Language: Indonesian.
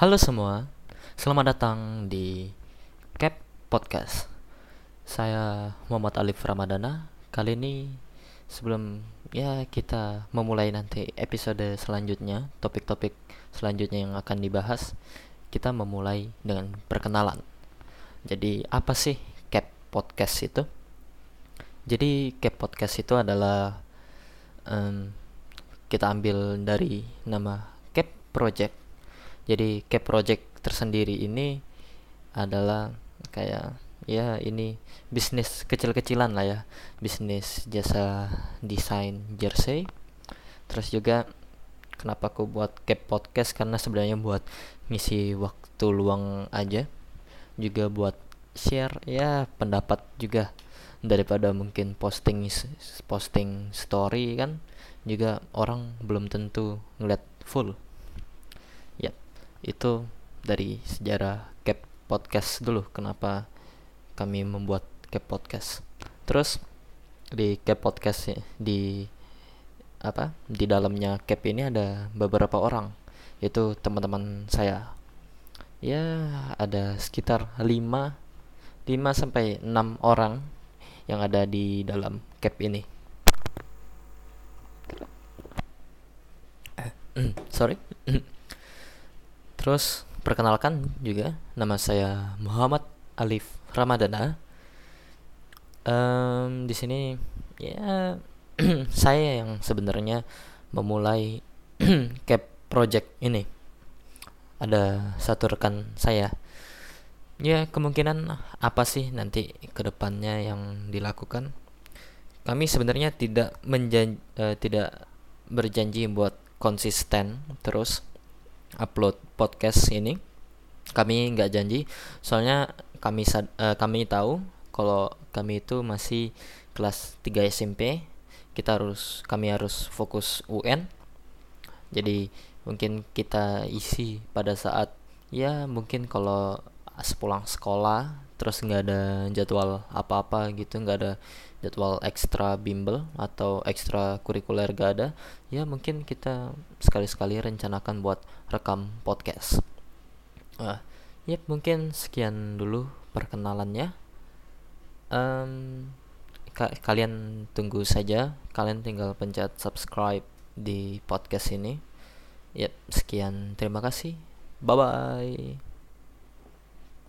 Halo semua, selamat datang di Cap Podcast. Saya Muhammad Alif Ramadana. Kali ini sebelum ya kita memulai nanti episode selanjutnya, topik-topik selanjutnya yang akan dibahas, kita memulai dengan perkenalan. Jadi apa sih Cap Podcast itu? Jadi Cap Podcast itu adalah um, kita ambil dari nama Cap Project jadi cap project tersendiri ini adalah kayak ya ini bisnis kecil-kecilan lah ya. Bisnis jasa desain jersey. Terus juga kenapa aku buat cap podcast? Karena sebenarnya buat ngisi waktu luang aja. Juga buat share ya pendapat juga. Daripada mungkin posting posting story kan. Juga orang belum tentu ngeliat full itu dari sejarah cap podcast dulu kenapa kami membuat cap podcast. Terus di cap podcast di apa di dalamnya cap ini ada beberapa orang yaitu teman-teman saya. Ya ada sekitar 5 5 sampai 6 orang yang ada di dalam cap ini. Sorry Terus perkenalkan juga nama saya Muhammad Alif Ramadana. Um, di sini ya saya yang sebenarnya memulai cap project ini. Ada satu rekan saya. Ya kemungkinan apa sih nanti ke depannya yang dilakukan? Kami sebenarnya tidak menjan uh, tidak berjanji buat konsisten terus upload podcast ini. Kami nggak janji. Soalnya kami uh, kami tahu kalau kami itu masih kelas 3 SMP kita harus kami harus fokus UN jadi mungkin kita isi pada saat ya mungkin kalau sepulang sekolah terus nggak ada jadwal apa-apa gitu nggak ada jadwal ekstra bimbel atau ekstra kurikuler gak ada ya mungkin kita sekali-sekali rencanakan buat rekam podcast. Uh, ya mungkin sekian dulu perkenalannya. Um, ka kalian tunggu saja kalian tinggal pencet subscribe di podcast ini. Ya sekian terima kasih. Bye bye